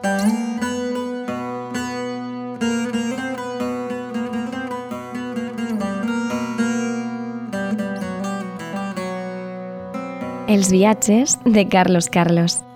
Els viatges de Carlos Carlos.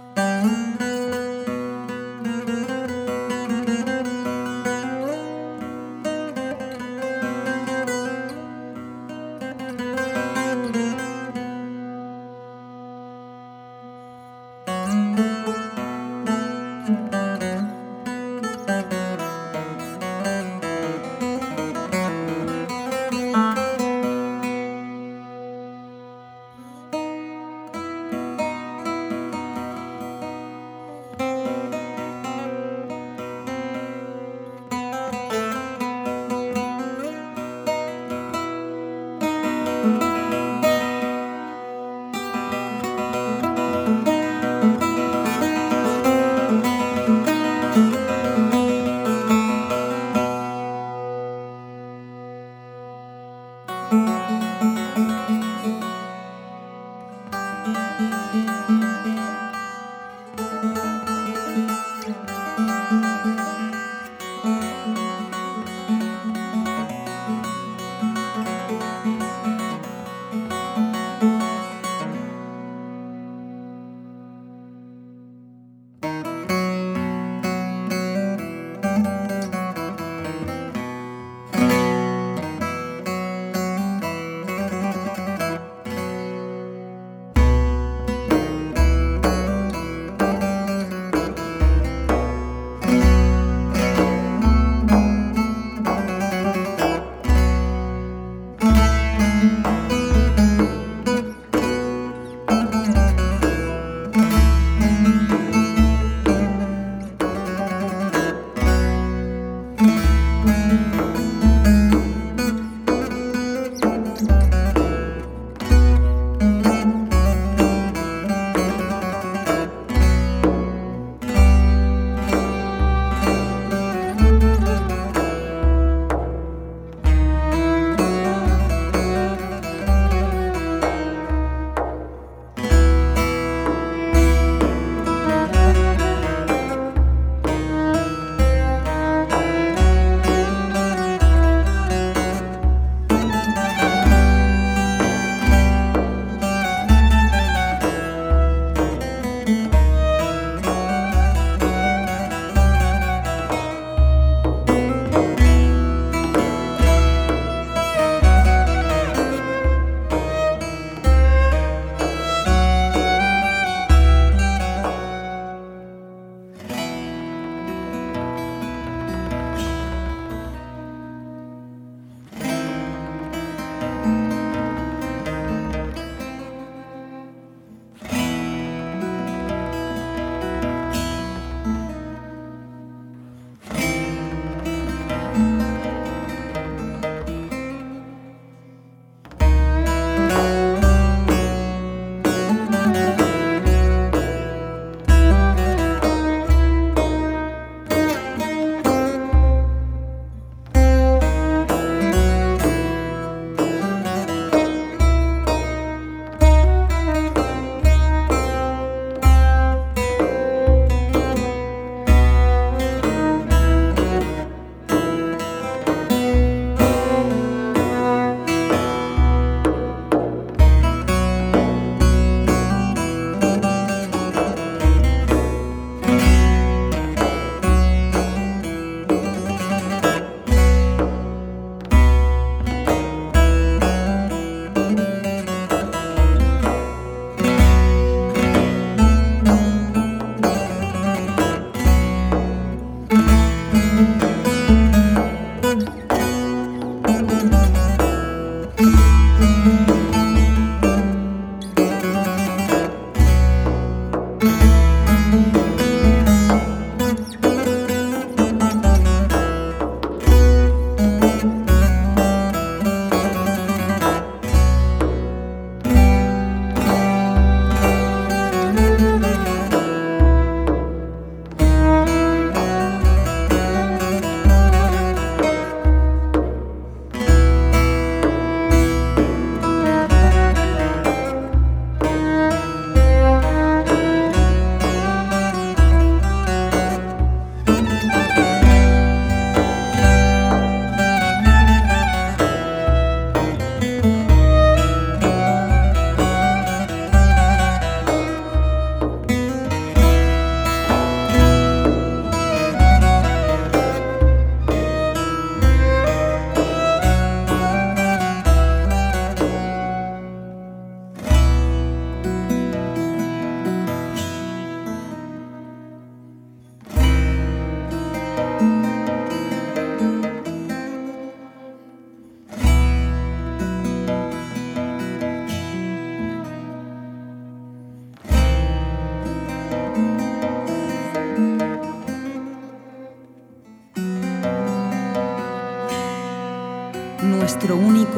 you.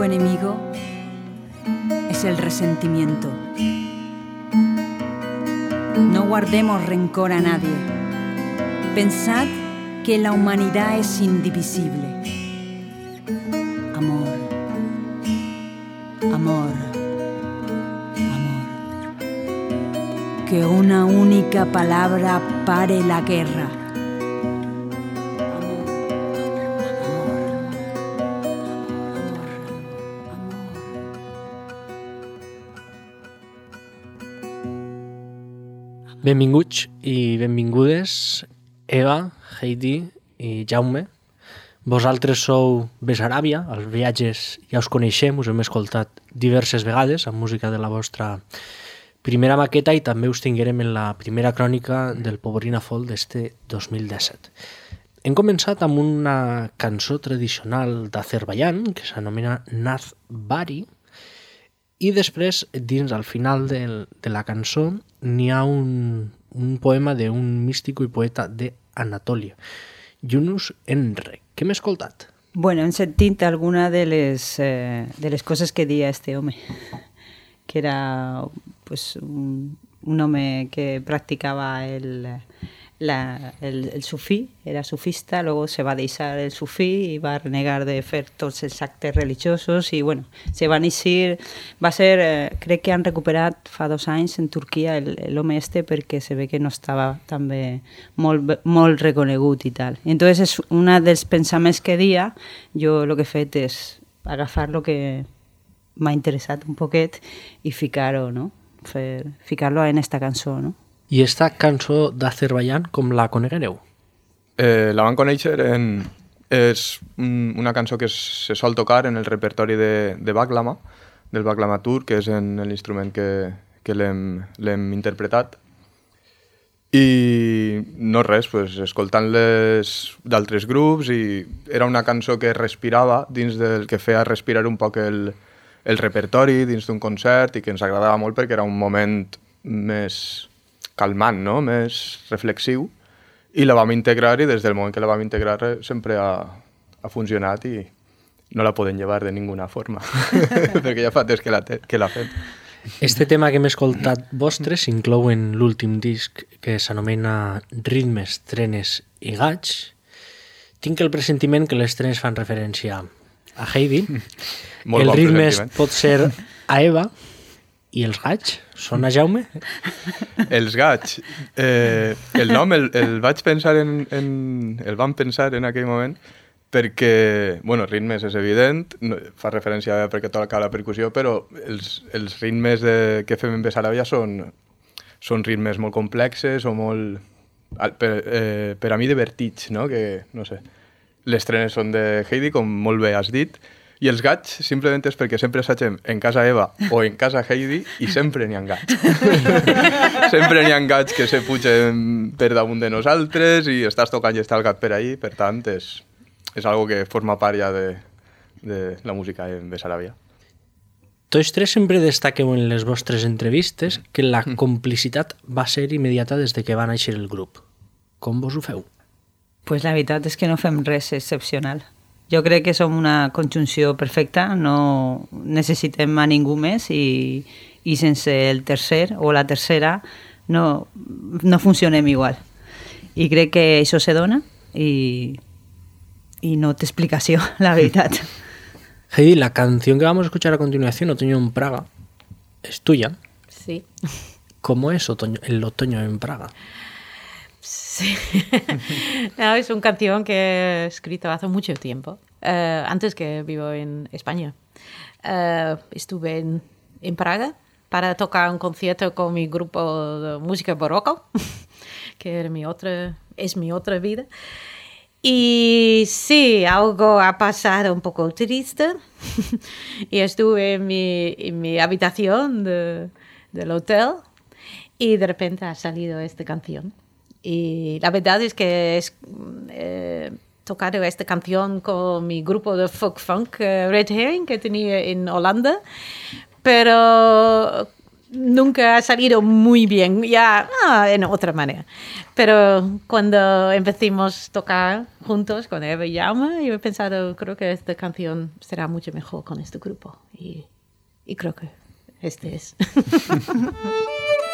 Enemigo es el resentimiento. No guardemos rencor a nadie. Pensad que la humanidad es indivisible. Amor, amor, amor. Que una única palabra pare la guerra. Benvinguts i benvingudes, Eva, Heidi i Jaume. Vosaltres sou Besaràbia, els viatges ja us coneixem, us hem escoltat diverses vegades amb música de la vostra primera maqueta i també us tinguérem en la primera crònica del Pobrina Folk d'este 2017. Hem començat amb una cançó tradicional d'Azerbaijan que s'anomena Nath Bari, i després, dins al final del, de la cançó, n'hi ha un, un poema d'un místico i poeta d'Anatòlia, Yunus Enre. Què hem escoltat? Bueno, hem sentit alguna de les, eh, de les coses que dia este home, que era pues, un, un home que practicava el, la, el, el sufí, era sufista, luego se va a deixar el sufí i va renegar de fer tots els actes religiosos i bueno, se van eixir, va ser, eh, crec que han recuperat fa dos anys en Turquia l'home este perquè se ve que no estava també molt, molt reconegut i tal. I entonces és una dels pensaments que dia, jo el que he fet és agafar lo que m'ha interessat un poquet i ficar-ho, no? Fer, ficar-lo en esta cançó, no? I esta cançó d'Azerbaijan, com la coneguereu? Eh, la van conèixer en... És una cançó que se sol tocar en el repertori de, de Baklama, del Baklama Tour, que és en l'instrument que, que l'hem interpretat. I no res, pues, escoltant-les d'altres grups i era una cançó que respirava dins del que feia respirar un poc el, el repertori dins d'un concert i que ens agradava molt perquè era un moment més, calmant, no? més reflexiu, i la vam integrar i des del moment que la vam integrar sempre ha, ha funcionat i no la poden llevar de ninguna forma, perquè ja fa temps que la, que la fem. Este tema que hem escoltat vostre s'inclou en l'últim disc que s'anomena Ritmes, Trenes i Gaig. Tinc el pressentiment que les trenes fan referència a Heidi. Molt el bon ritmes pot ser a Eva i els gaig? Són a Jaume? Els gaig. Eh, el nom el, el vaig pensar en, en... El vam pensar en aquell moment perquè, bueno, ritmes és evident, no, fa referència a perquè toca la percussió, però els, els ritmes de, que fem en Besarabia són, són ritmes molt complexes o molt, per, eh, per a mi, divertits, no? Que, no sé, les trenes són de Heidi, com molt bé has dit, i els gats simplement és perquè sempre assagem en casa Eva o en casa Heidi i sempre n'hi ha gats. sempre n'hi ha gats que se pugen per damunt de nosaltres i estàs tocant i està el gat per ahí, per tant és, és algo que forma part ja de, de la música en Besaràbia. Tots tres sempre destaqueu en les vostres entrevistes que la mm. complicitat va ser immediata des de que va néixer el grup. Com vos ho feu? Pues la veritat és que no fem res excepcional. Jo crec que som una conjunció perfecta, no necessitem a ningú més i, i sense el tercer o la tercera no, no funcionem igual. I crec que això se dona i, y no té explicació, la veritat. Heidi, la canción que vamos a escuchar a continuación, Otoño en Praga, es tuya. Sí. ¿Cómo es otoño, el otoño en Praga? Sí. no, es una canción que he escrito hace mucho tiempo, uh, antes que vivo en España. Uh, estuve en, en, Praga para tocar un concierto con mi grupo de música barroco, que era mi otra, es mi otra vida. Y sí, algo ha pasado un poco triste. y estuve en mi, en mi habitación de, del hotel y de repente ha salido esta canción. Y la verdad es que es eh, tocado esta canción con mi grupo de folk funk eh, Red Herring que tenía en Holanda, pero nunca ha salido muy bien, ya ah, en otra manera. Pero cuando empecimos a tocar juntos con Eva y Yama, yo he pensado, creo que esta canción será mucho mejor con este grupo. Y, y creo que este es.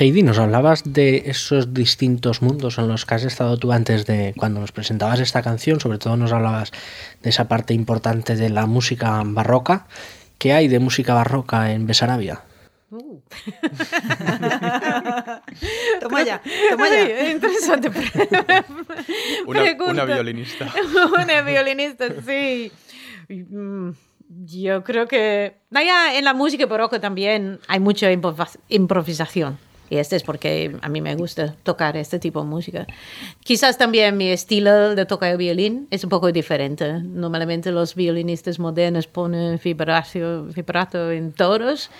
Heidi, nos hablabas de esos distintos mundos en los que has estado tú antes de cuando nos presentabas esta canción, sobre todo nos hablabas de esa parte importante de la música barroca. ¿Qué hay de música barroca en Besarabia? Uh. Toma ya, toma ya. Ay, interesante. Una, pregunta. una violinista. una violinista, sí. Yo creo que... Vaya, en la música barroca también hay mucha improvisación. Y este es porque a mí me gusta tocar este tipo de música. Quizás también mi estilo de tocar el violín es un poco diferente. Normalmente los violinistas modernos ponen vibrato, vibrato en toros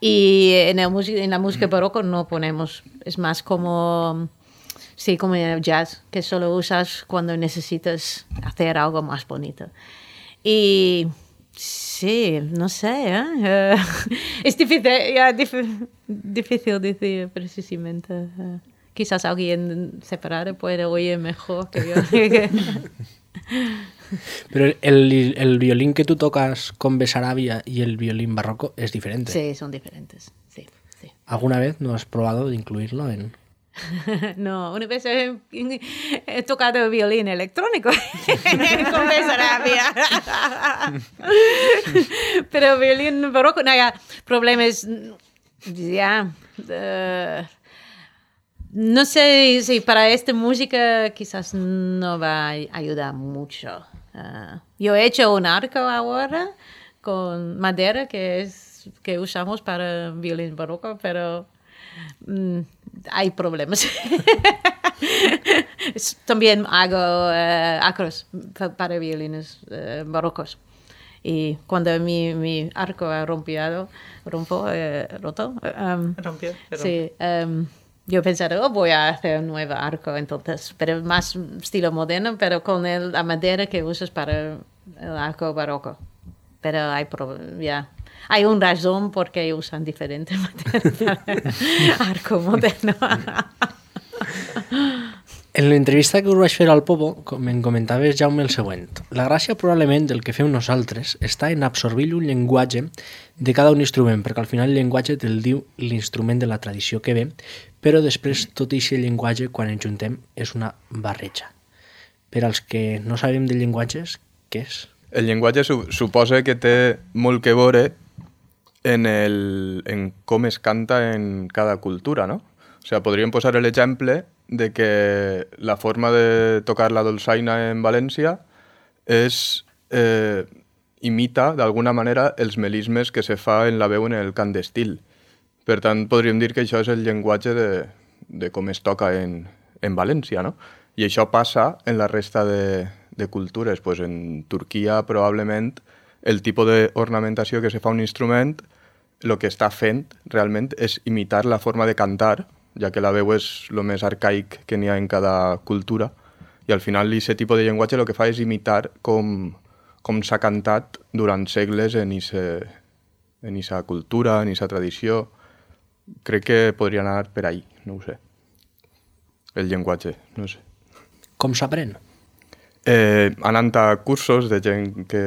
y en, el en la música barroca no ponemos. Es más como, sí, como en el jazz, que solo usas cuando necesitas hacer algo más bonito. Y sí, no sé, ¿eh? Eh, es difícil, ya, dif- difícil decir precisamente. eh. Quizás alguien separado puede oír mejor que yo. Pero el, el violín que tú tocas con Besarabia y el violín barroco es diferente. sí, son diferentes. Sí, sí. ¿Alguna vez no has probado de incluirlo en...? No, una vez he, he tocado el violín electrónico con Besarabia. Pero violín barroco, no, ya, problema es, ya, eh, no sé si para esta música quizás no va a ayudar mucho. Eh, yo he hecho un arco ahora con madera que es que usamos para violín barroco, pero mm, hay problemas. También hago eh, acros pa- para violines eh, barrocos. Y cuando mi, mi arco ha rompido, rompo, eh, roto, um, Rompió, sí, um, yo pensé, oh, voy a hacer un nuevo arco, entonces, pero más estilo moderno, pero con el- la madera que usas para el arco barroco. Pero hay ya. Hay un razón por qué usan diferente madera para arco moderno. En l'entrevista que us vaig fer al Popo, com em comentaves, Jaume, el següent. La gràcia probablement del que fem nosaltres està en absorbir un llenguatge de cada un instrument, perquè al final el llenguatge te'l diu l'instrument de la tradició que ve, però després tot aquest llenguatge, quan ens juntem, és una barreja. Per als que no sabem de llenguatges, què és? El llenguatge su suposa que té molt que veure en, el, en com es canta en cada cultura, no? O sea, podríem posar l'exemple de que la forma de tocar la dolçaina en València és eh, imita d'alguna manera els melismes que se fa en la veu en el cant d'estil. Per tant, podríem dir que això és el llenguatge de, de com es toca en, en València, no? I això passa en la resta de, de cultures. Pues en Turquia, probablement, el tipus d'ornamentació que se fa un instrument, el que està fent realment és imitar la forma de cantar, ja que la veu és el més arcaic que n'hi ha en cada cultura, i al final aquest tipus de llenguatge el que fa és imitar com, com s'ha cantat durant segles en ese, en esa cultura, en esa tradició. Crec que podria anar per ahí, no ho sé. El llenguatge, no sé. Com s'aprèn? Eh, anant a cursos de gent que,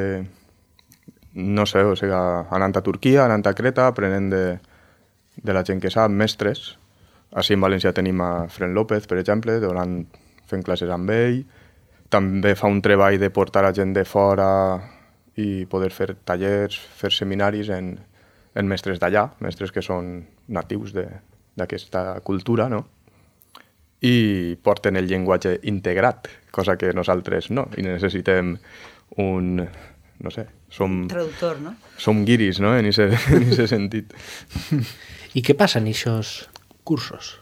no sé, o sigui, anant a Turquia, anant a Creta, aprenent de, de la gent que sap, mestres. Així en València tenim a Fren López, per exemple, donant, fent classes amb ell. També fa un treball de portar a gent de fora i poder fer tallers, fer seminaris en, en mestres d'allà, mestres que són natius d'aquesta cultura, no? i porten el llenguatge integrat, cosa que nosaltres no, i necessitem un, no sé, som, Traductor, no? som guiris, no?, en ese, en ese sentit. I què passa en aquests cursos?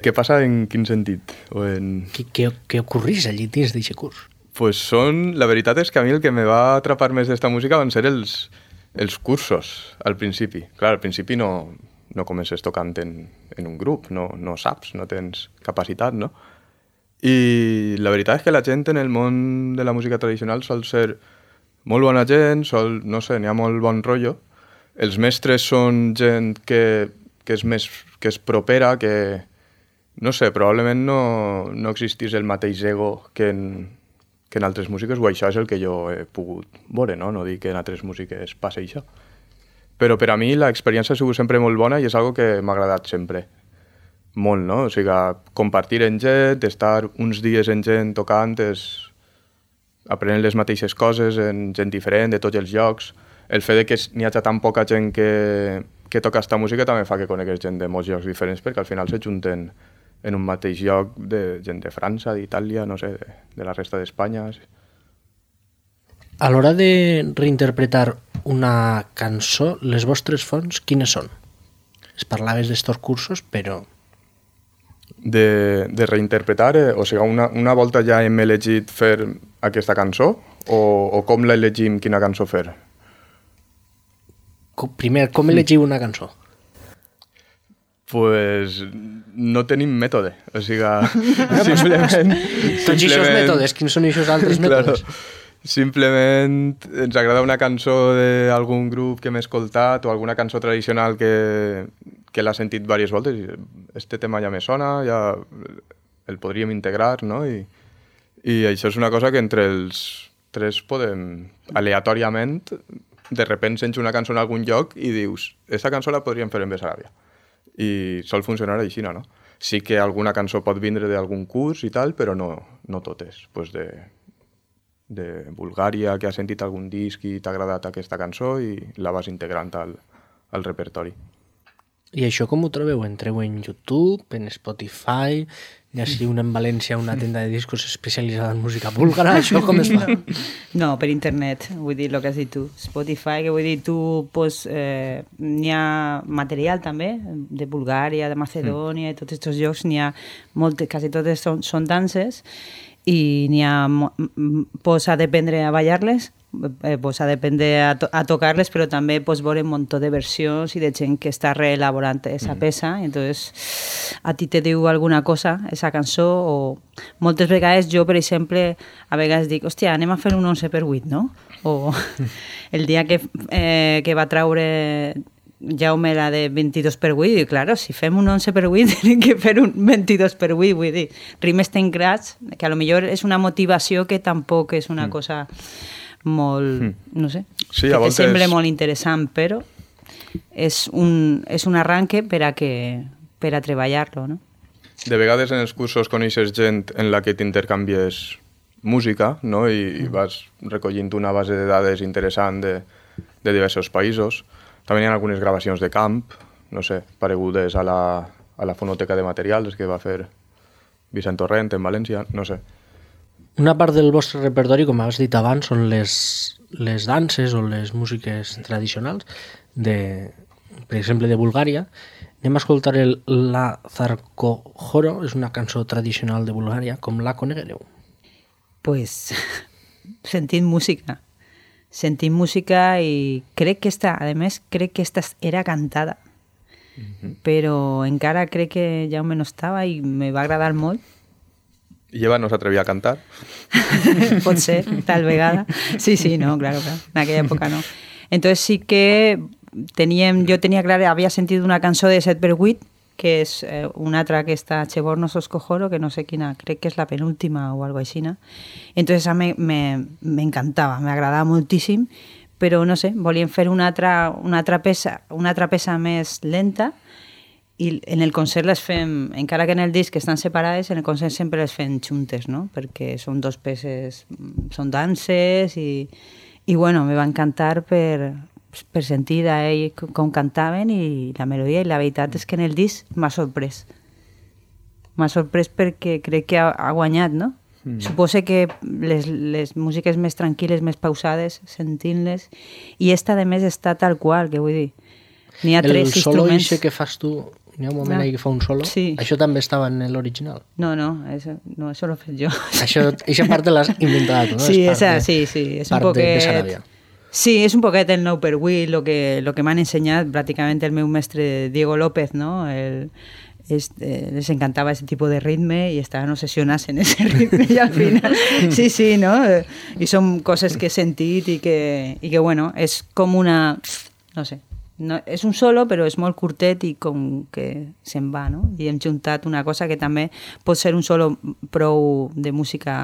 Què passa en quin sentit? O en... Què, què, què ocorrís allí dins d'aquest curs? Pues són... La veritat és que a mi el que me va atrapar més d'esta música van ser els, els cursos, al principi. Clar, al principi no, no comences tocant en, en un grup, no, no saps, no tens capacitat, no? I la veritat és que la gent en el món de la música tradicional sol ser molt bona gent, sol, no sé, n'hi ha molt bon rotllo. Els mestres són gent que, que, és més, que és propera, que, no sé, probablement no, no existís el mateix ego que en, que en altres músiques, o això és el que jo he pogut veure, no? No dic que en altres músiques passi això. Però per a mi l'experiència ha sigut sempre molt bona i és algo que m'ha agradat sempre. Molt, no? O sigui, compartir en gent, estar uns dies en gent tocant, és aprenent les mateixes coses en gent diferent, de tots els llocs. El fet de que n'hi hagi tan poca gent que, que toca esta música també fa que conegues gent de molts llocs diferents perquè al final se junten en un mateix lloc de gent de França, d'Itàlia, no sé, de, de la resta d'Espanya. A l'hora de reinterpretar una cançó, les vostres fonts quines són? Es parlaves d'estos cursos, però... De, de reinterpretar, eh? o sigui, una, una volta ja hem elegit fer aquesta cançó o, o com l'elegim quina cançó fer? Com, primer, com elegiu una cançó? Pues no tenim mètode, o sigui, simplement... Tots aquests mètodes, quins són aquests altres mètodes? Claro. Simplement ens agrada una cançó d'algun grup que hem escoltat o alguna cançó tradicional que, que l'ha sentit diverses voltes i este tema ja me sona, ja el podríem integrar, no? I, I això és una cosa que entre els tres podem, aleatòriament, de repent sents una cançó en algun lloc i dius, aquesta cançó la podríem fer en Besaràbia. I sol funcionar així, no? Sí que alguna cançó pot vindre d'algun curs i tal, però no, no totes. Pues de, de Bulgària que ha sentit algun disc i t'ha agradat aquesta cançó i la vas integrant al, al repertori. I això com ho trobeu? Entreu en YouTube, en Spotify, ja sigui una en València, una tenda de discos especialitzada en música búlgara, això com es fa? No, per internet, vull dir el que has dit tu. Spotify, que vull dir, tu, pues, eh, n'hi ha material també, de Bulgària, de Macedònia, mm. i tots aquests llocs, n'hi ha moltes, quasi totes són, són danses, i n'hi ha, pues, ha d'aprendre a ballar-les, eh, pues, ha d'aprendre a, to a tocar-les, però també pues, veure un munt de versions i de gent que està reelaborant aquesta mm. peça, entonces a ti te diu alguna cosa, esa cançó, o moltes vegades jo, per exemple, a vegades dic, hòstia, anem a fer un 11 per 8, no? O el dia que, eh, que va traure Jaume la de 22 per 8, i claro, si fem un 11 per 8 tenim que fer un 22 per 8, vull dir, rimes tencrats, que a lo millor és una motivació que tampoc és una mm. cosa molt, mm. no sé, sí, que voltes... te sembla molt interessant, però és un, és un arranque per a, que, per a treballar-lo, no? De vegades en els cursos coneixes gent en la que t'intercanvies música no? I, i mm. vas recollint una base de dades interessant de, de diversos països. També hi ha algunes gravacions de camp, no sé, paregudes a la, a la fonoteca de materials que va fer Vicent Torrent en València, no sé. Una part del vostre repertori, com has dit abans, són les, les danses o les músiques tradicionals, de, per exemple, de Bulgària. Anem a escoltar el La Zarkojoro, és una cançó tradicional de Bulgària. Com la coneguereu? Pues sentint música sentim música i crec que esta, a més, crec que esta era cantada, uh -huh. però encara crec que Jaume no estava i me va agradar molt. I Eva no s'atrevia a cantar? Pot ser, tal vegada. Sí, sí, no, claro, claro. En aquella època no. Entonces sí que teníem, jo tenia clar, havia sentit una cançó de 7 per 8 que és eh, una altra que està Cheborno Soscojoro, que no sé quina, crec que és la penúltima o algo així. Entonces a mi m'encantava, me, me m'agradava moltíssim, però no sé, volíem fer una altra, una altra, peça, una altra peça més lenta i en el concert les fem, encara que en el disc estan separades, en el concert sempre les fem juntes, no? perquè són dos peces, són danses i, i bueno, me va encantar per, per sentir ell com cantaven i la melodia i la veritat és que en el disc m'ha sorprès m'ha sorprès perquè crec que ha, ha guanyat no? Mm. Suposo que les, les músiques més tranquil·les, més pausades, sentint-les, i esta, de més, està tal qual, que vull dir. N'hi ha el tres instruments... El solo que fas tu, n'hi ha un moment no. ahí que fa un solo? Sí. Això també estava en l'original? No, no, això, no, això l'he fet jo. Això, aquesta part l'has inventat, no? Sí, esa, de, sí, sí, és un poquet... Sí, és un poquet el nou per avui, el que, lo que m'han ensenyat pràcticament el meu mestre Diego López, no? El, es, eh, les encantava aquest tipus de ritme i estaven obsessionats en aquest ritme i al final, sí, sí, no? I són coses que he sentit i que, i que bueno, és com una, no sé, no, és un solo però és molt curtet i com que se'n va, no? I hem juntat una cosa que també pot ser un solo prou de música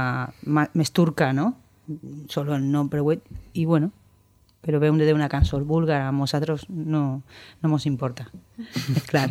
més turca, no? Solo el no preuet, i bueno, però veure d'una cançó búlgara a nosaltres no, no mos importa. Clar.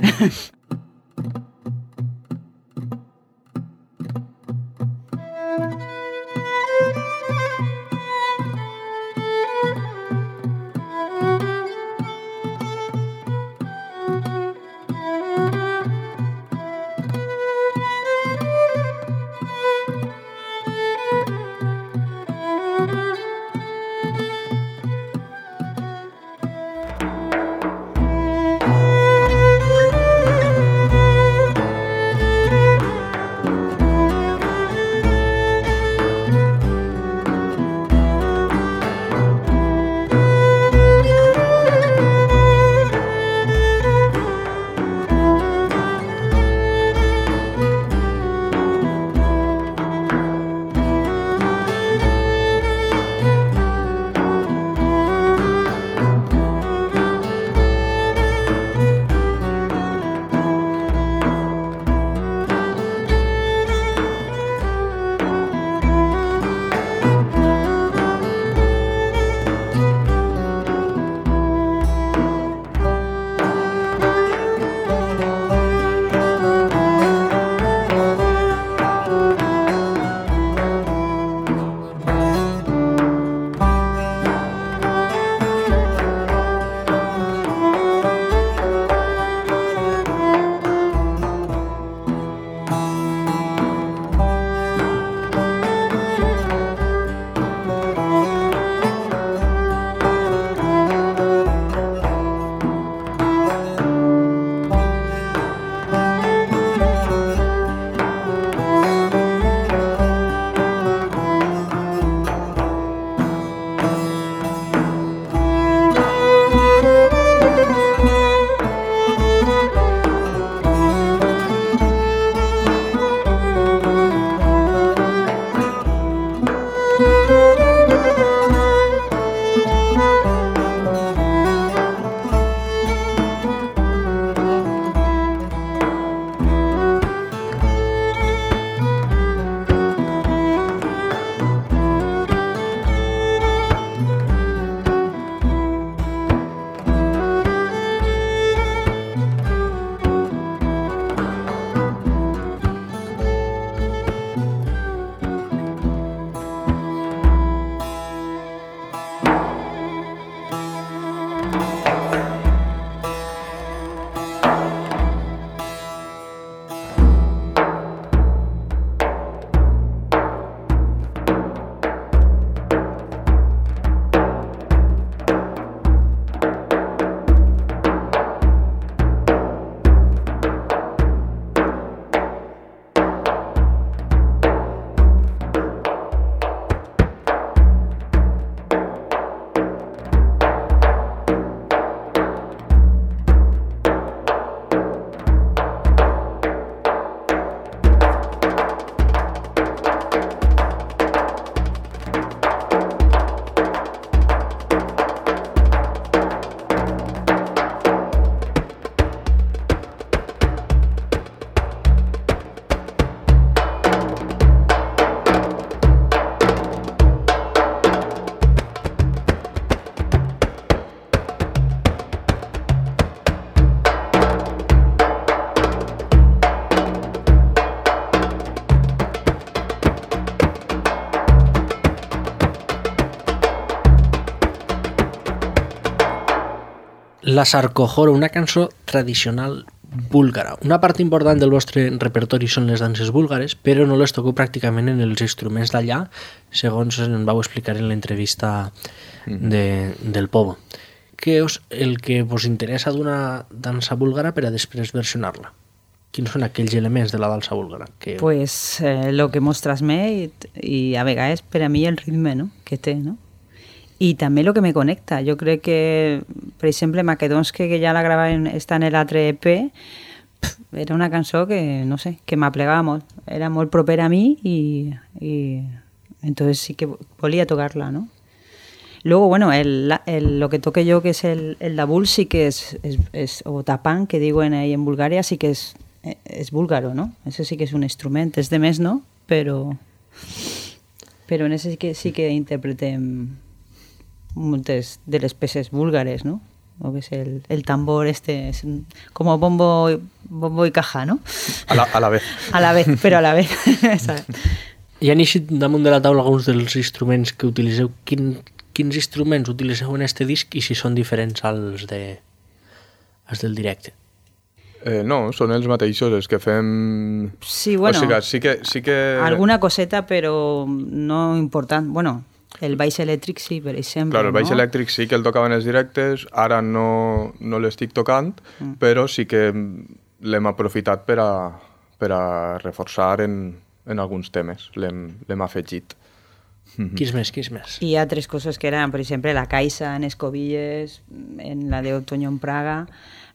La Sarcojoro, una cançó tradicional búlgara. Una part important del vostre repertori són les danses búlgares, però no les toqueu pràcticament en els instruments d'allà, segons en vau explicar en l'entrevista de, del Povo. Què és el que vos interessa d'una dansa búlgara per a després versionar-la? Quins són aquells elements de la dansa búlgara? Que... Pues eh, lo que mos transmet i a vegades per a mi el ritme no? que té, no? I també el que me connecta. Jo crec que, per exemple, Macedonske, que ja la gravaven, està en l'altre EP, pf, era una cançó que, no sé, que m'aplegava molt. Era molt propera a mi i, i entonces sí que volia tocar-la, ¿no? Luego, bueno, el, el- lo que toque yo, que es el, el dabul, sí que es, es, es- o tapán, que digo en, ahí en Bulgaria, sí que es, es búlgaro, ¿no? Ese sí que es un instrumento, es de mes, ¿no? Pero, pero en ese sí que, sí que interpretem muchas de las peces búlgares, ¿no? O que es el, el tambor este, es un- como bombo, bombo y caja, ¿no? A la, a la vez. A la vez, pero a la vez. Hi han eixit damunt de la taula alguns dels instruments que utilitzeu. Quin, quins instruments utilitzeu en este disc i si són diferents als, de, als del directe? Eh, no, són els mateixos els que fem... Sí, bueno. O sigui, sí que... Sí que... Alguna coseta, pero no importante. Bueno, el baix elèctric sí, per exemple. Claro, el baix no? elèctric sí que el tocava en els directes, ara no, no l'estic tocant, mm. però sí que l'hem aprofitat per a, per a reforçar en, en alguns temes, l'hem afegit. Quins més, quins més? Y otras cosas que eran, por ejemplo, la Caixa en Escobilles, en la de Otoño en Praga,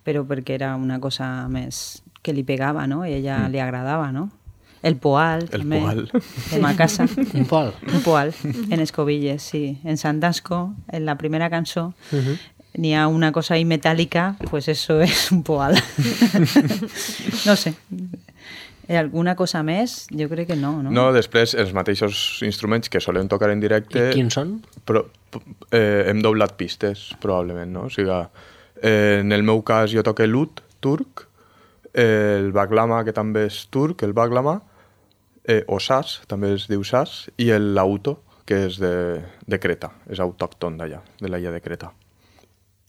pero porque era una cosa más que le pegaba, ¿no? Y ella le agradaba, ¿no? El Poal, El també, Poal. de Macasa. Un pol. Un Poal, en Escobilles, sí. En Sandasco, en la primera canción, ni a una cosa ahí metálica, pues eso es un Poal. no sé. Eh, Alguna cosa més? Jo crec que no, no? No, després els mateixos instruments que solem tocar en directe... I quins són? Però, eh, hem doblat pistes, probablement, no? O sigui, eh, en el meu cas jo toque l'ut turc, el baglama, que també és turc, el baglama, eh, o sas, també es diu sas, i el lauto, que és de, de Creta, és autòcton d'allà, de l'illa de Creta.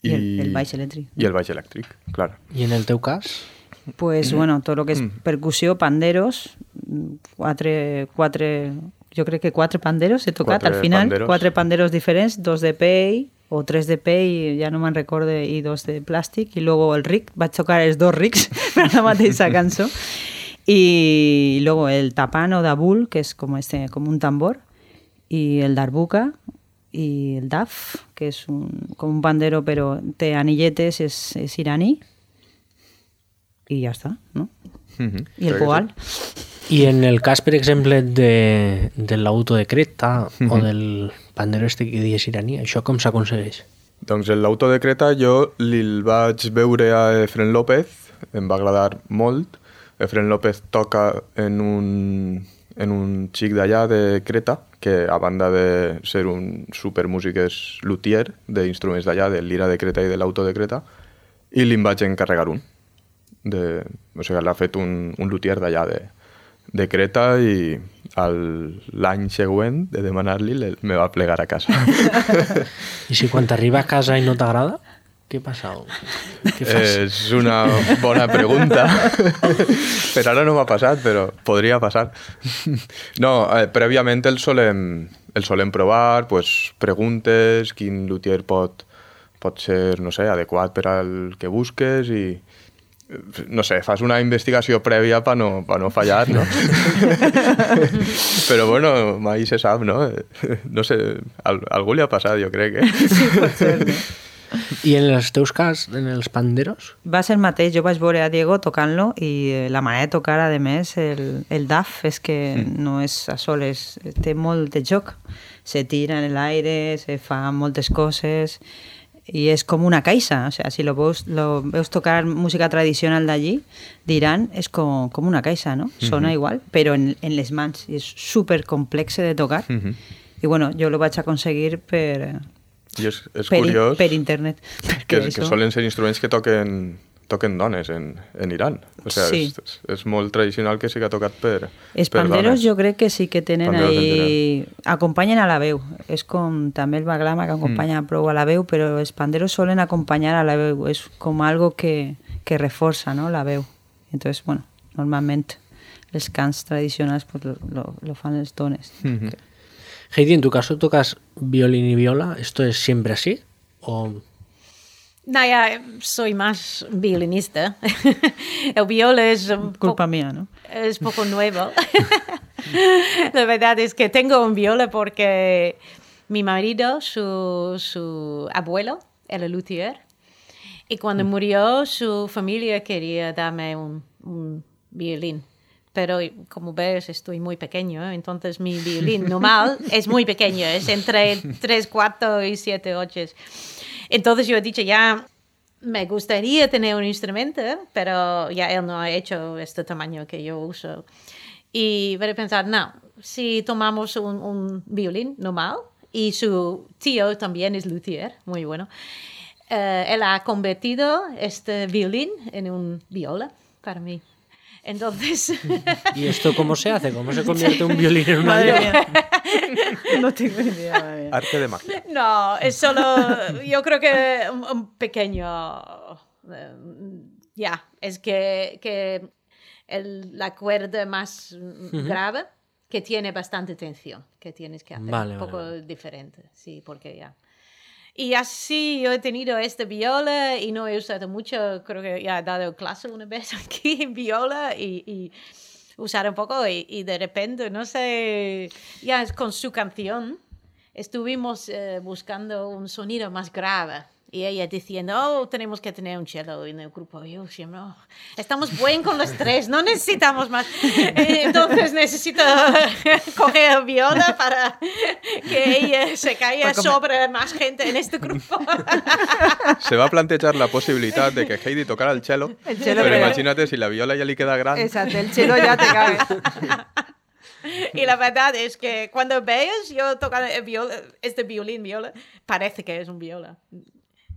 I el- el baix elèctric. I el baix elèctric, clar. I en el teu cas? Pues bueno, todo lo que es percusión, panderos, mm, cuatro, cuatro, yo creo que cuatro panderos he tocado Quatre al final, panderos. cuatro panderos diferentes, dos de pay o tres de pay, ya no me recuerdo, y dos de plástico, y luego el rick, va a tocar los dos ricks para la mateixa cançó. Y luego el tapano dabul, que es como este, como un tambor, y el darbuka y el daf, que es un, como un pandero pero de anilletes, es, es iraní. Y ya está, ¿no? Mhm. Y el poal. I en el cas, per exemple, de, de l'auto de Creta o del pandero este que dies iraní, això com s'aconsegueix? Doncs el l'auto de Creta jo li'l vaig veure a Efren López, em va agradar molt. Efren López toca en un, en un xic d'allà de Creta, que a banda de ser un supermúsic és luthier d'instruments d'allà, de l'ira de Creta i de l'auto de Creta, i li'n vaig encarregar un. De, o sigui, l'ha fet un, un luthier d'allà de, de Creta i l'any següent de demanar-li me va plegar a casa. I si quan t'arriba a casa i no t'agrada, què passa? Què fas? És una bona pregunta. per ara no m'ha passat, però podria passar. No, eh, prèviament el solem, el solem provar, pues, preguntes, quin luthier pot, pot ser, no sé, adequat per al que busques i no sé, fas una investigació prèvia per no, pa no fallar, no? Però bueno, mai se sap, no? No sé, al, algú li ha passat, jo crec, eh? I en els teus cas, en els panderos? Va ser el mateix, jo vaig veure a Diego tocant-lo i la manera de tocar, a més, el, el DAF és que no és a soles, té molt de joc. Se tira en l'aire, se fa moltes coses i és com una caixa, o sea, si lo veus, lo veus tocar música tradicional d'allí, diran, és com, com una caixa, no? Sona igual, però en, en les mans, i és super complexe de tocar. Mhm. I bueno, jo lo vaig aconseguir per, I és, és per, curiós per internet. que, perquè que això- solen ser instruments que toquen toquen dones en, en Iran. O sea, Sí. és, és molt tradicional que sigui tocat per, Els per panderos dones. jo crec que sí que tenen Panderos ahí... Acompanyen a la veu. És com també el baglama que acompanya prou a la veu, però els panderos solen acompanyar a la veu. És com algo que, que reforça ¿no? la veu. Entonces, bueno, normalment els cants tradicionals pues, lo, lo, lo fan els dones. Mhm. Heidi, en tu caso tocas violín y viola. ¿Esto es siempre así? ¿O No, ya soy más violinista. El viola es un Culpa mía, ¿no? es poco nuevo. La verdad es que tengo un viola porque mi marido, su, su abuelo, era luthier. Y cuando murió, su familia quería darme un, un violín. Pero como ves, estoy muy pequeño, ¿eh? entonces mi violín normal es muy pequeño, es entre 3, 4 y 7, 8. Entonces yo he dicho, ya me gustaría tener un instrumento, pero ya él no ha hecho este tamaño que yo uso. Y voy a pensar, no, si tomamos un, un violín normal y su tío también es luthier, muy bueno, eh, él ha convertido este violín en un viola para mí. Entonces, ¿Y esto cómo se hace? ¿Cómo se convierte un violín en una viola? no tengo idea. madre mía. Arte de magia. no, es solo, yo creo que un, un pequeño, ya, es que, que el- la cuerda más grave que tiene bastante tensión, que tienes que hacer Vale, un vale, poco vale. diferente, sí, porque ya. Y así yo he tenido esta viola y no he usado mucho, creo que ya he dado clase una vez aquí en viola y, y usar un poco y, y de repente, no sé, ya con su canción estuvimos eh, buscando un sonido más grave. Y ella diciendo, oh, tenemos que tener un cello en el grupo. Y yo siempre, "Oh, estamos bien con los tres, no necesitamos más. Eh, Entonces necesito coger el viola para que ella se caiga sobre más gente en este grupo. Se va a plantejar la possibilitat de que Heidi tocara el cello, El cello, però però- imagina't si la viola ja li queda gran. Exacto, el chelo ya te cabe. Y la verdad es que cuando veas yo tocar el viola, este violín, viola, parece que es un viola.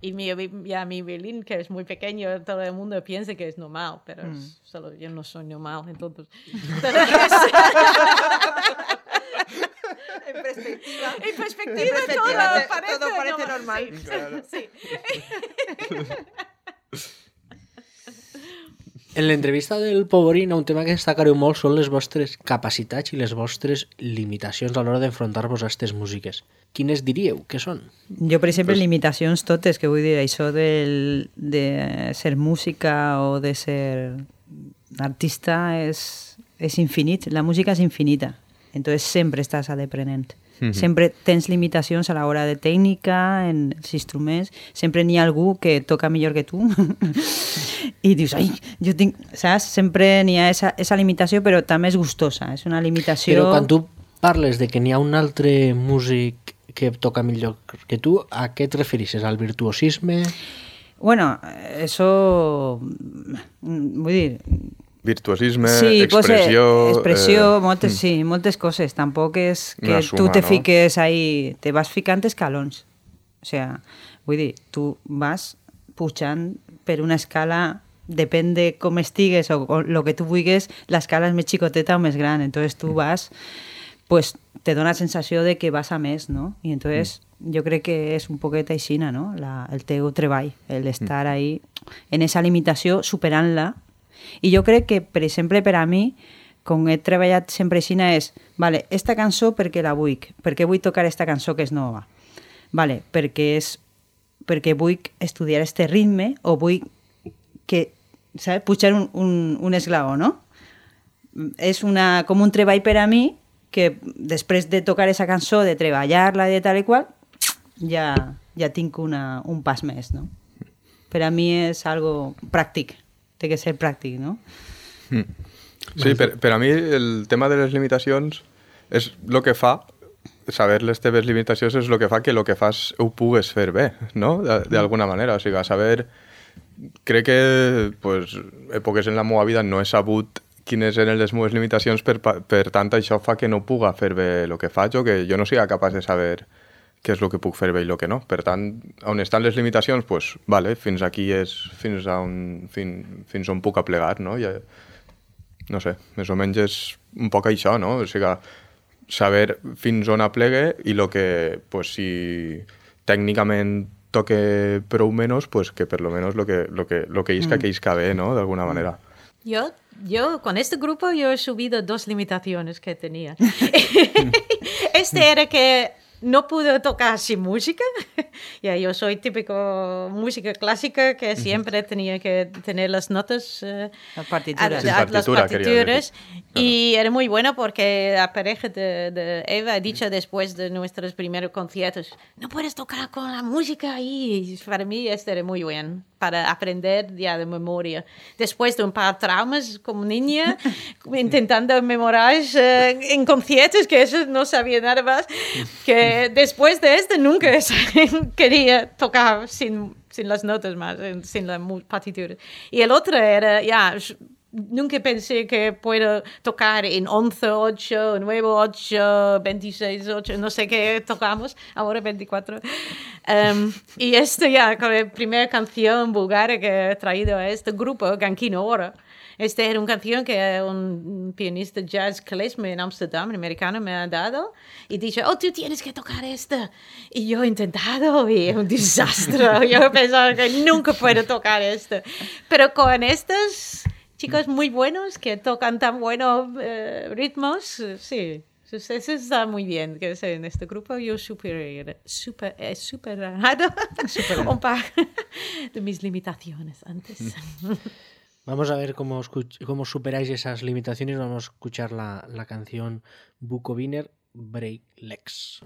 Y mi, ya mi violín, que es muy pequeño, todo el mundo piensa que es normal, pero es- solo yo no soy normal, entonces... En perspectiva. en perspectiva, En perspectiva, todo, te- parece todo parece normal. Sí, Claro. sí. En l'entrevista del Poborín, un tema que destacareu molt són les vostres capacitats i les vostres limitacions a l'hora d'enfrontar-vos a aquestes músiques. Quines diríeu que són? Jo, per exemple, limitacions totes, que vull dir, això del, de ser música o de ser artista és, és infinit, la música és infinita, entonces sempre estàs aprenent. Mhm. Sempre tens limitacions a l'hora de tècnica, en els instruments, sempre n'hi ha algú que toca millor que tu i dius, ai, jo tinc... Saps? Sempre n'hi ha esa, esa limitació, però també és gustosa, és una limitació... Però quan tu parles de que n'hi ha un altre músic que toca millor que tu, a què et referixes? Al virtuosisme? Bueno, eso... mm, Vull dir, Virtuosisme, sí, pues, eh, expressió... expressió, eh, moltes, sí, moltes coses. Tampoc és que Una tu suma, te no? fiques ahí, te vas ficant escalons. O sea, vull dir, tu vas pujant per una escala depèn de com estigues o, o lo que tu vulguis, l'escala és més xicoteta o més gran. Entonces tu vas, pues te dona la sensació de que vas a més, no? I entonces jo crec que és un poquet aixina, no? La, el teu treball, el estar ahí en esa limitació, superant-la. I jo crec que, per exemple, per a mi, com he treballat sempre així, és, vale, esta cançó perquè la vull, perquè vull tocar esta cançó que és nova. Vale, perquè és perquè vull estudiar este ritme o vull que, saps, pujar un, un, un esglaó, no? És una, com un treball per a mi que després de tocar esa cançó, de treballar-la de tal i qual, ja, ja tinc una, un pas més, no? Per a mi és algo pràctic, té que ser pràctic, no? Sí, per, per a mi el tema de les limitacions és el que fa, saber les teves limitacions és el que fa que el que fas ho pugues fer bé, no? De- D'alguna manera, o sigui, a saber... Crec que, pues, èpoques en la meva vida no he sabut quines eren les meves limitacions, per, per tant això fa que no puga fer bé el que faig o que jo no siga capaç de saber què és el que puc fer bé i el que no. Per tant, on estan les limitacions, pues, vale, fins aquí és fins a on, fin, fins on puc aplegar, no? I, no sé, més o menys és un poc això, no? O sigui, saber fins on aplegue i el que, pues, si tècnicament toque prou menys, pues que per lo menos lo que, lo que, lo que isca, mm. que isca bé, ¿no? De alguna manera. Yo, yo con este grupo yo he subido dos limitaciones que tenía. este era que no pude tocar sin música. ya, yo soy típico música clásica que siempre tenía que tener las notas, uh, las partituras, a, a, las partituras. Y era muy bueno porque la pareja de, de, Eva ha dicho después de nuestros primeros conciertos, no puedes tocar con la música ahí. Para mí esto era muy bueno para aprender ya de memoria. Después de un par de traumas como niña, intentando memorar uh, en conciertos, que eso no sabía nada más, que después de esto nunca quería tocar sin, sin las notas más, sin la partitura. Y el otro era, ya, nunca pensé que puedo tocar en 11, 8, 9, 8, 26, 8, no sé qué tocamos, ahora 24. Um, y esto ya, con la primera canción búlgara que he traído a este grupo, Gankino Ora, esta era una canción que un pianista jazz klezmer en Amsterdam, un americano, me ha dado y dice, oh, tú tienes que tocar esta. Y yo he intentado y es un desastre. yo pensaba que nunca puedo tocar esto. Pero con estas chicos muy buenos que tocan tan buenos eh, ritmos, sí. Eso está muy bien, que en este grupo yo super, super, he superado un par de mis limitaciones antes. Vamos a ver cómo, cómo superáis esas limitaciones. Vamos a escuchar la, la canción Bukoviner Break Legs.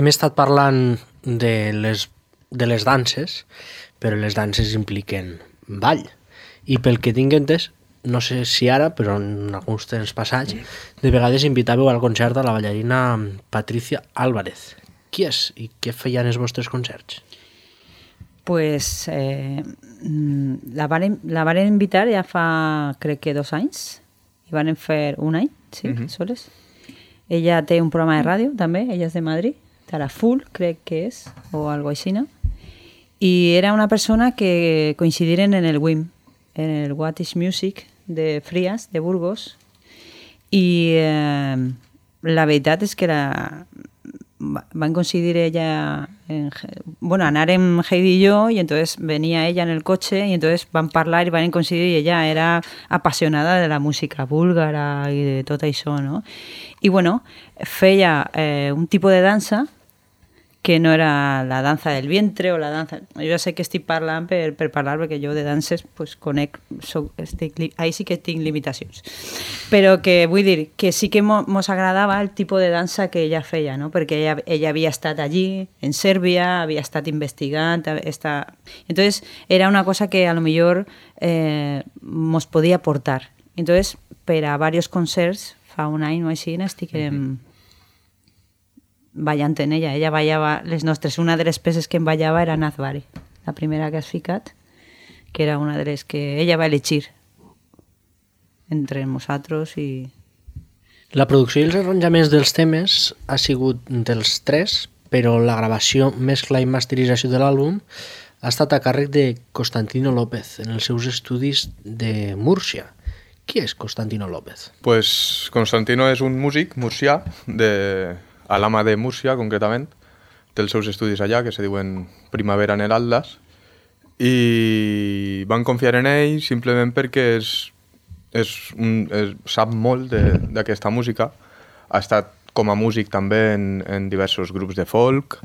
Hem estat parlant de les, de les danses, però les danses impliquen ball. I pel que tinc entès, no sé si ara, però en alguns temps passats, de vegades invitàveu al concert a la ballarina Patricia Álvarez. Qui és i què feien els vostres concerts? Pues eh, la, varen, la varen invitar ja fa, crec que dos anys, i van fer un any, sí, mm -hmm. soles. Ella té un programa de ràdio, també, ella és de Madrid, Tara Full, crec que és, o algo així, no? I era una persona que coincidiren en el WIM, en el What is Music de Frías, de Burgos, i eh, la veritat és que la, van coincidir ella, en, bueno, anarem Heidi y yo, y entonces venía ella en el coche, y entonces van parlar y van coincidir, y ella era apasionada de la música búlgara y de tot això, no? I bueno, feia eh, un tipus de dansa que no era la danza del vientre o la danza... Jo sé que estic parlant per, per parlar, perquè jo de danses pues, conec, estic, ahí sí que tinc limitacions. Però que vull dir que sí que mos agradava el tipus de dansa que ella feia, no? perquè ella, ella havia estat allí, en Sèrbia, havia estat investigant, està... entonces era una cosa que a lo millor eh, mos podia aportar. Entonces, per a varios concerts, fa un any o així, estic... Mm -hmm ballant en ella. Ella ballava les nostres. Una de les peces que em ballava era Nazbari, la primera que has ficat, que era una de les que ella va elegir entre nosaltres i... La producció i els arranjaments dels temes ha sigut dels tres, però la gravació, mescla i masterització de l'àlbum ha estat a càrrec de Constantino López en els seus estudis de Múrcia. Qui és Constantino López? Pues Constantino és un músic murcià de, a l'Ama de Múrcia, concretament, té els seus estudis allà, que se diuen Primavera en el Atlas, i van confiar en ell simplement perquè és, és un, és, sap molt d'aquesta música. Ha estat com a músic també en, en diversos grups de folk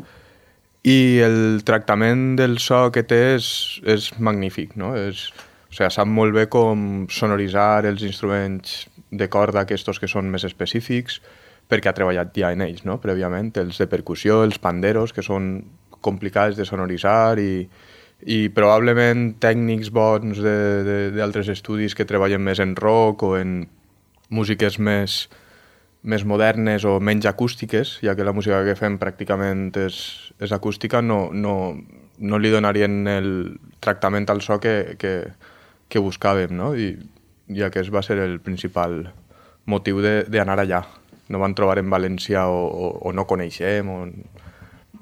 i el tractament del so que té és, és magnífic. No? És, o sigui, sap molt bé com sonoritzar els instruments de corda aquests que són més específics, perquè ha treballat ja en ells, no? prèviament, els de percussió, els panderos, que són complicats de sonoritzar i, i probablement tècnics bons d'altres estudis que treballen més en rock o en músiques més, més modernes o menys acústiques, ja que la música que fem pràcticament és, és acústica, no, no, no li donarien el tractament al so que, que, que buscàvem, no? I ja que es va ser el principal motiu d'anar allà no van trobar en València o, o, o no coneixem, o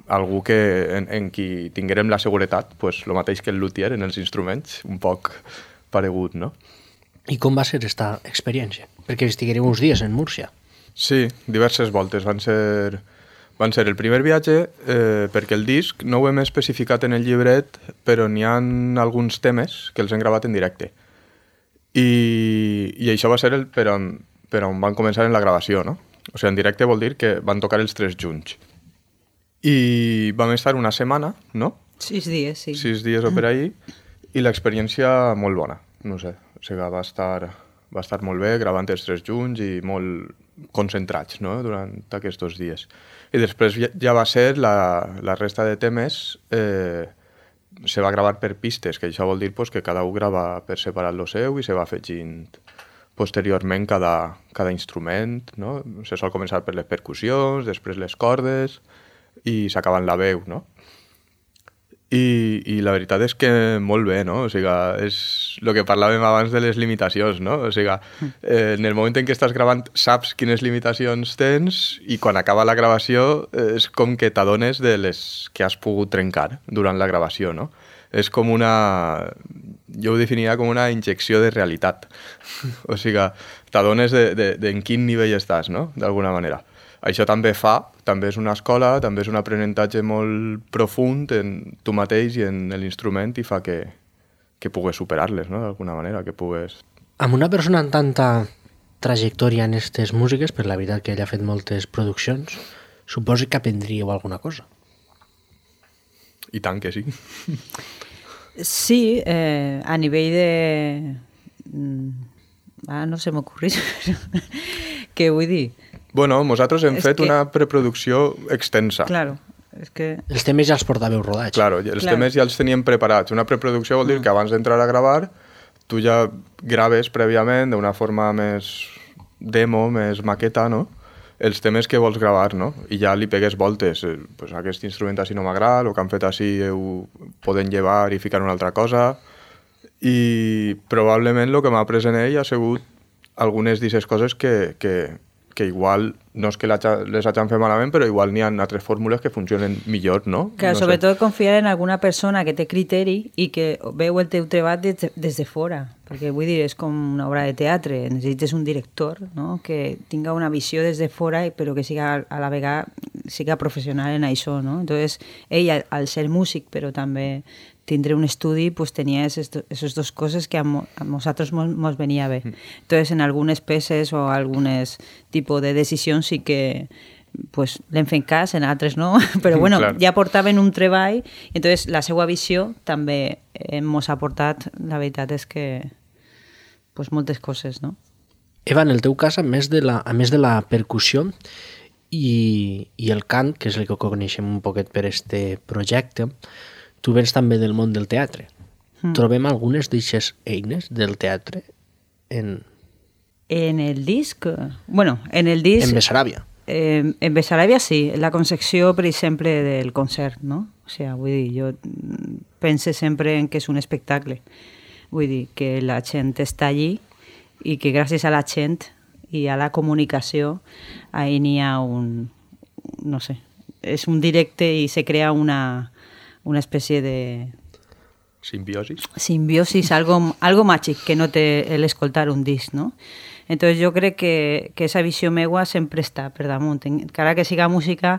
algú que, en, en qui tinguérem la seguretat, pues, el mateix que el luthier en els instruments, un poc paregut, no? I com va ser aquesta experiència? Perquè estiguérem uns dies en Múrcia. Sí, diverses voltes. Van ser, van ser el primer viatge eh, perquè el disc no ho hem especificat en el llibret, però n'hi ha alguns temes que els hem gravat en directe. I, i això va ser el per on, per on van començar en la gravació, no? O sigui, en directe vol dir que van tocar els tres junts. I vam estar una setmana, no? Sis dies, sí. Sis dies o per ahir, i l'experiència molt bona, no sé. O sigui, va estar, va estar molt bé gravant els tres junts i molt concentrats no? durant aquests dies. I després ja va ser la, la resta de temes eh, se va gravar per pistes, que això vol dir pues, que cada un grava per separat lo seu i se va afegint posteriorment cada, cada instrument, no? Se sol començar per les percussions, després les cordes i s'acaba en la veu, no? I, I la veritat és que molt bé, no? O sigui, és el que parlàvem abans de les limitacions, no? O sigui, eh, en el moment en què estàs gravant saps quines limitacions tens i quan acaba la gravació eh, és com que t'adones de les que has pogut trencar durant la gravació, no? És com una jo ho definiria com una injecció de realitat. o sigui, t'adones de, de, de en quin nivell estàs, no?, d'alguna manera. Això també fa, també és una escola, també és un aprenentatge molt profund en tu mateix i en l'instrument i fa que, que pugues superar-les, no?, d'alguna manera, que pugues... Amb una persona amb tanta trajectòria en aquestes músiques, per la veritat que ell ha fet moltes produccions, suposo que aprendríeu alguna cosa. I tant que sí. Sí, eh, a nivell de... Mm, ah, no se m'ocorrit, què vull dir? Bueno, nosaltres hem és fet que... una preproducció extensa. Claro, és que... Els temes ja els portàveu rodats. Claro, els claro. temes ja els teníem preparats. Una preproducció vol dir mm. que abans d'entrar a gravar tu ja graves prèviament d'una forma més demo, més maqueta, no? Els temes que vols gravar, no? I ja li pegues voltes. Eh, pues aquest instrument així no m'agrada, el que han fet així ho poden llevar i ficar una altra cosa. I probablement el que m'ha après en ell ha sigut algunes d'aquestes coses que, que, que igual no és que les hagin fet malament, però igual n'hi ha altres fórmules que funcionen millor, no? Claro, no sobretot confiar en alguna persona que té criteri i que veu el teu treball des, des de fora, perquè vull dir, és com una obra de teatre, necessites un director no? que tinga una visió des de fora però que siga a la vegada siga professional en això, no? Entonces, ell, al, al ser músic, però també tindre un estudi, pues tenia esas dos coses que a, mo, a nosaltres mos, mos venia bé. Entonces, en algunes peces o algunes tipus de decisions sí que pues, l'hem fet cas, en altres no, però bueno, Clar. ja portaven un treball, i entonces la seva visió també eh, mos ha portat, la veritat és que pues, moltes coses, no? Eva, en el teu cas, a més de la, a més de la percussió i, i el cant, que és el que coneixem un poquet per este projecte, tu vens també del món del teatre. Mm. Trobem algunes d'aixes eines del teatre en, En el disc, bueno, en el disc... en Bessaràbia. Eh, en Bessaràbia sí, la concepció, per exemple, del concert, no? O sigui, vull dir, jo pense sempre en que és un espectacle. Vull dir, que la gent està allí i que gràcies a la gent i a la comunicació ahí n'hi ha un, no sé, és un directe i se crea una, una espècie de Simbiosis. simbiosis, algo, algo màgic que no té l'escoltar un disc, no? Entonces jo crec que, que esa visió meua sempre està per damunt. Encara que siga música,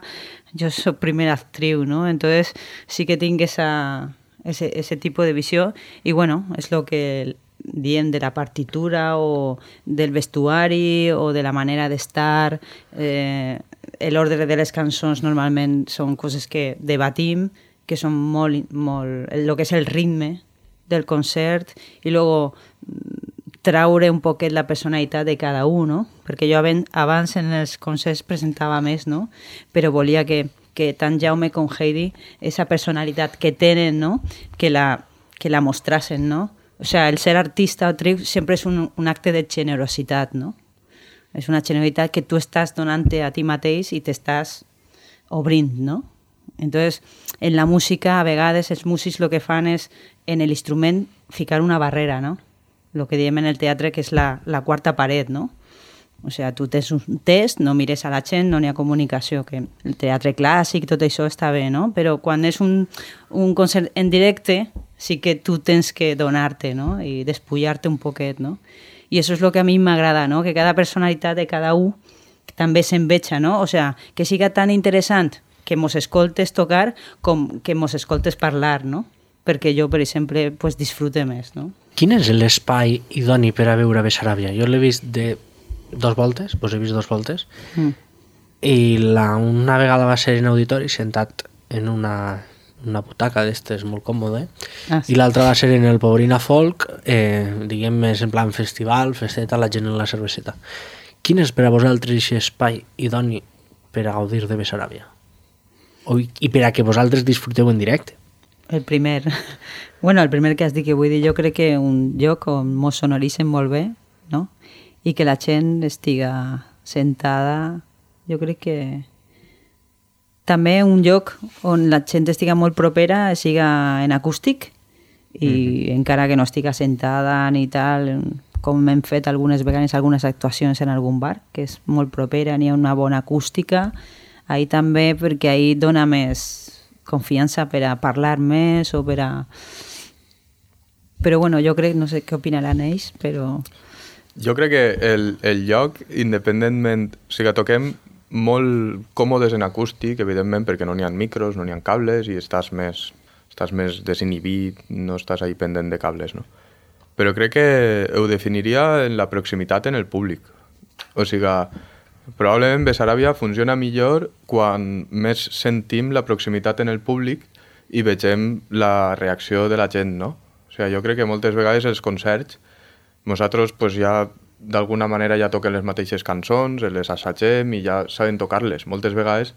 jo soc primera actriu, no? Entonces sí que tinc esa, ese, ese tipus de visió i bueno, és lo que diem de la partitura o del vestuari o de la manera d'estar eh, l'ordre de les cançons normalment són coses que debatim que són molt, molt el que és el ritme del concert i luego mm, traure un poquet la personalitat de cada un, no? Perquè jo abans en els concerts presentava més, no? Però volia que, que tant Jaume com Heidi, esa personalitat que tenen, no? Que la, que la mostrasen, no? O sea, el ser artista o actriu sempre és un, un acte de generositat, no? És una generositat que tu estàs donant a ti mateix i t'estàs obrint, no? Entonces, en la música, a vegades, els músics el que fan és, en l'instrument, ficar una barrera, no? Lo que diem en el teatre, que és la, la quarta paret, no? O sigui, tu tens un test, no mires a la gent, no n'hi ha comunicació, que el teatre clàssic, tot això està bé, no? Però quan és un, un concert en directe, sí que tu tens que donar-te, no? I despullar-te un poquet, no? I això és el que a mi m'agrada, no? Que cada personalitat de cada un també s'enveja, no? O sigui, que siga tan interessant que mos escoltes tocar com que mos escoltes parlar, no? Perquè jo, per exemple, pues, disfrute més, no? Quin és l'espai idoni per a veure Bessaràbia? Jo l'he vist de dos voltes, vos he vist dos voltes, Mm. i la, una vegada va ser en auditori sentat en una, una butaca d'estes molt còmode Ah, sí. i l'altra va ser en el Pobrina Folk eh, diguem més en plan festival festeta, la gent en la cerveseta quin és per a vosaltres aquest espai idoni per a gaudir de Bessaràbia? I per a que vosaltres disfruteu en directe El primer. Bueno, el primer que has dit que vull dir, jo crec que un lloc on mos sonoritzen molt bé, no? I que la gent estiga sentada, jo crec que també un lloc on la gent estiga molt propera siga en acústic i encara que no estiga sentada ni tal, com hem fet algunes vegades algunes actuacions en algun bar, que és molt propera, n'hi ha una bona acústica, ahí també perquè ahí dona més confiança per a parlar més o per a... Però bueno, jo crec, no sé què opinaran ells, però... Jo crec que el, el lloc, independentment... O sigui, toquem molt còmodes en acústic, evidentment, perquè no n'hi ha micros, no n'hi ha cables i estàs més, estàs més desinhibit, no estàs ahí pendent de cables, no? Però crec que ho definiria en la proximitat en el públic. O sigui, probablement Bessaràbia funciona millor quan més sentim la proximitat en el públic i vegem la reacció de la gent, no? O sigui, jo crec que moltes vegades els concerts nosaltres pues, ja d'alguna manera ja toquen les mateixes cançons, les assagem i ja sabem tocar-les. Moltes vegades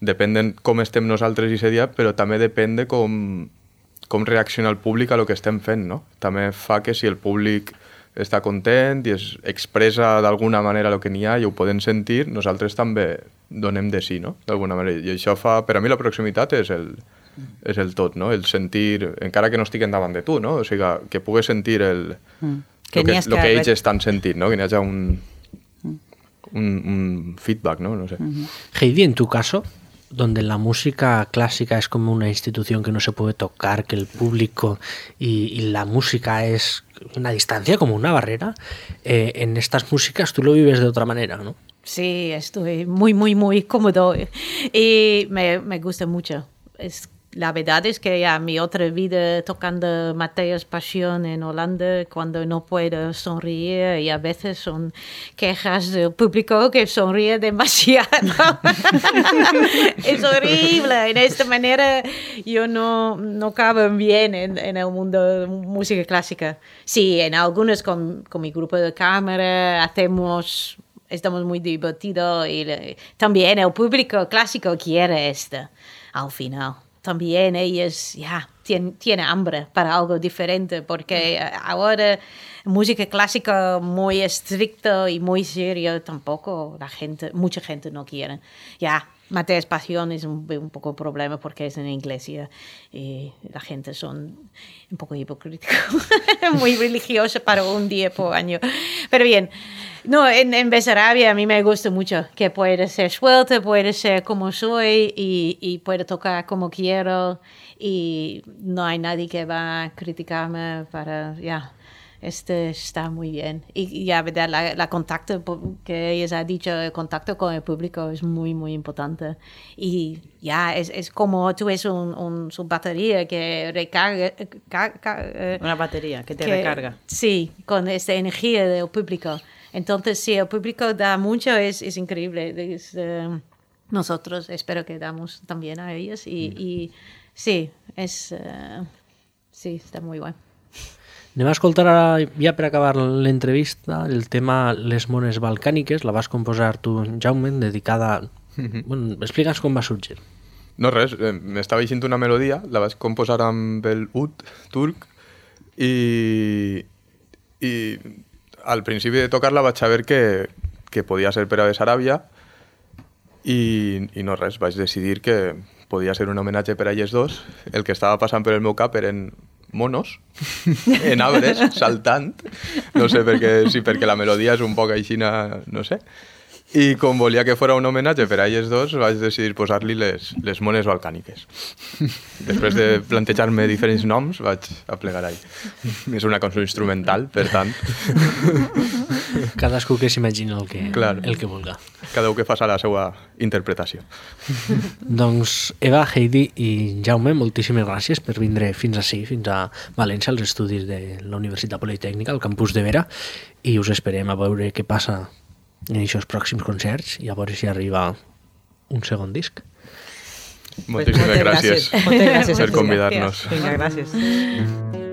depèn de com estem nosaltres i dia, però també depèn de com, com reacciona el públic a lo que estem fent, no? També fa que si el públic està content i es expressa d'alguna manera el que n'hi ha i ho podem sentir, nosaltres també donem de sí, no? D'alguna manera. I això fa... Per a mi la proximitat és el, és el tot, no? El sentir, encara que no estiguen davant de tu, no? O sigui, que pugues sentir el, Mm. que, n'hi que, que re- ells estan sentint, no? Que n'hi hagi un, un, un feedback, ¿no? No sé. Heidi, en tu caso, donde la música clásica es como una institución que no se puede tocar, que el público y, la música es una distancia, como una barrera, eh, en estas músicas tú lo vives de otra manera, ¿no? Sí, estoy muy, muy, muy cómodo y me, me gusta mucho. Es, la verdad es que ya mi otra vida tocando Mateus Pasión en Holanda, cuando no puedo sonreír y a veces son quejas del público que sonríe demasiado. es horrible. En esta manera yo no, no cabo bien en, el mundo de música clásica. Sí, en algunos con, con mi grupo de cámara hacemos estamos muy divertidos y también el público clásico quiere esto al final. También ellos ya tienen, tienen hambre para algo diferente porque ahora música clásica muy estricta y muy serio tampoco la gente, mucha gente no quiere. Ya, Mateus Pasión es un, un poco problema porque es en iglesia y la gente son un poco hipocríticos, muy religiosa para un día por año. Pero bien, no, en, en Besarabia a mí me gusta mucho que puede ser suelta, puede ser como soy y, y puedo tocar como quiero y no hay nadie que va a criticarme para, ya, este está muy bien. Y, ya, verdad, la, la contacto que ella ha dicho, el contacto con el público es muy, muy importante. Y ya, es, es como tú es un, un, su batería que recarga. eh, eh, Una batería que te que- recarga. Sí, con esta energía del público. Entonces, si el público da mucho, es, es increíble. Es, eh, nosotros espero que damos también a ellos. Y, y sí, es, eh, sí, está muy bueno. Anem a escoltar ara, ja per acabar l'entrevista, el tema Les mones balcàniques, la vas composar tu, Jaume, dedicada... bueno, explica'ns com va sorgir. No res, eh, m'estava eixint una melodia, la vaig composar amb el ud turc i, i al principi de tocar-la vaig saber que, que podia ser per a Besaràbia i, i no res, vaig decidir que podia ser un homenatge per a elles dos. El que estava passant per el meu cap eren monos en arbres, saltant. No sé per què, si perquè la melodia és un poc aixina, no sé. I com volia que fora un homenatge per a elles dos, vaig decidir posar-li les, les mones balcàniques. Després de plantejar-me diferents noms, vaig aplegar ahí. És una cançó instrumental, per tant, Cadascú que s'imagini el que, Clar. el que vulga. cada un que faça la seva interpretació. Doncs Eva, Heidi i Jaume, moltíssimes gràcies per vindre fins ací, fins a València, als estudis de la Universitat Politècnica, al campus de Vera, i us esperem a veure què passa en aquests pròxims concerts i a veure si arriba un segon disc. Moltíssimes moltes gràcies, gràcies. Moltes gràcies. per convidar-nos. Vinga, gràcies.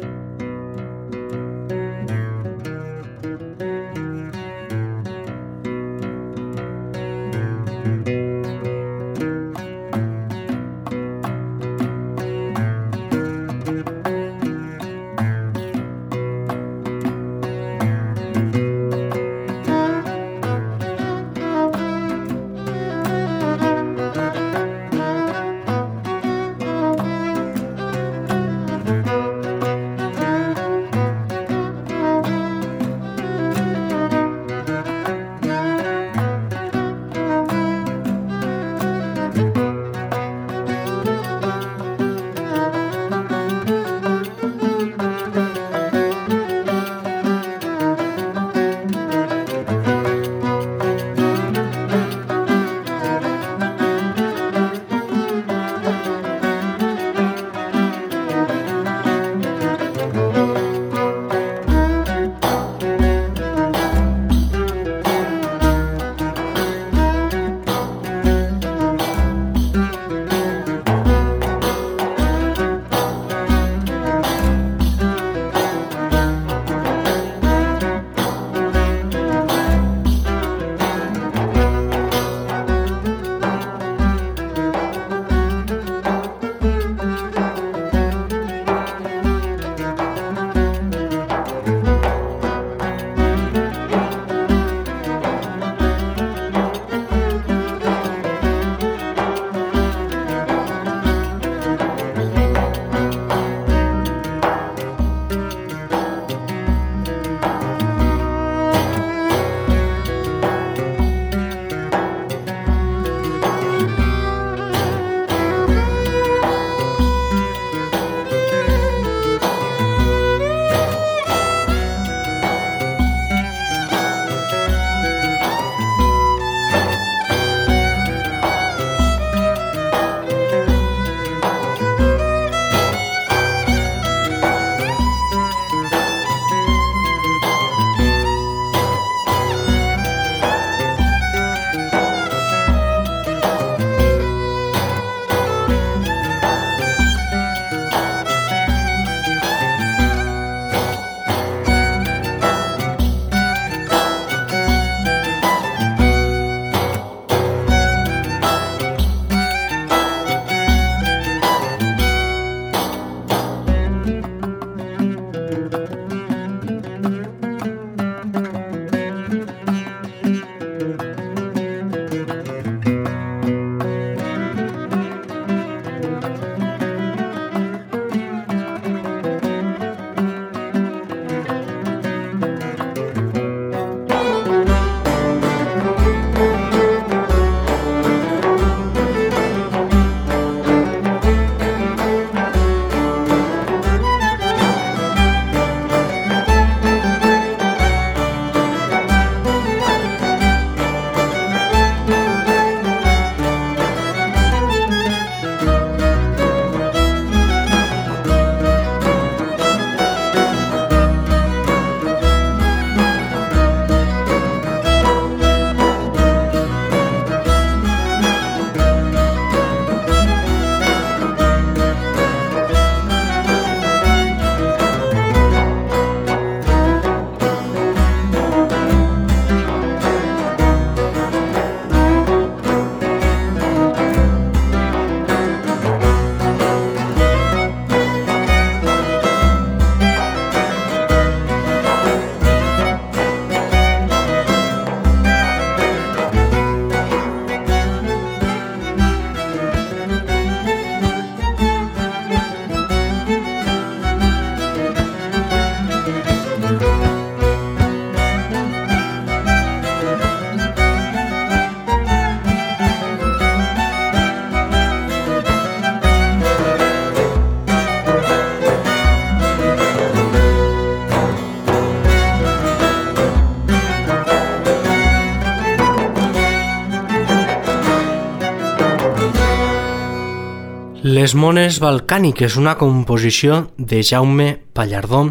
Les mones balcàniques, una composició de Jaume Pallardó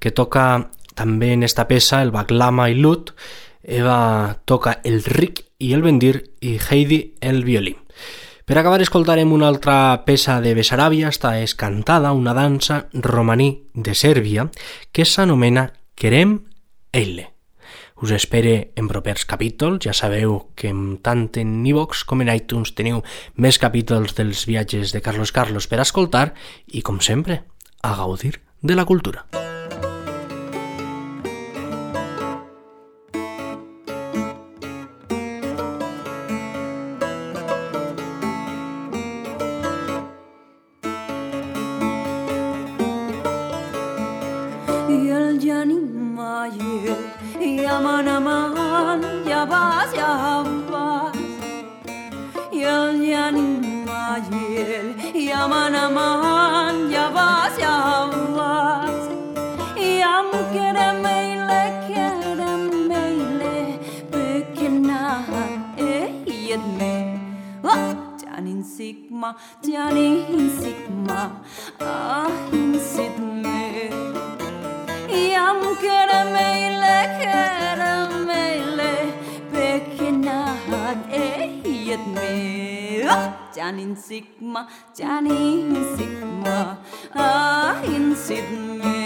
que toca també en esta peça el baclama i l'ut, Eva toca el ric i el bendir i Heidi el violí. Per acabar escoltarem una altra peça de Bessaràbia, esta és cantada, una dansa romaní de Sèrbia que s'anomena Querem Elle. Us espere en propers capítols. Ja sabeu que tant en iVox com en iTunes teniu més capítols dels viatges de Carlos Carlos per escoltar i, com sempre, a gaudir de la cultura. hinsikma jani hinsikma ah hinsitme yam keremeyle keremeyle pekinat e ehiyetme janin sikma janin sikma ah hinsikme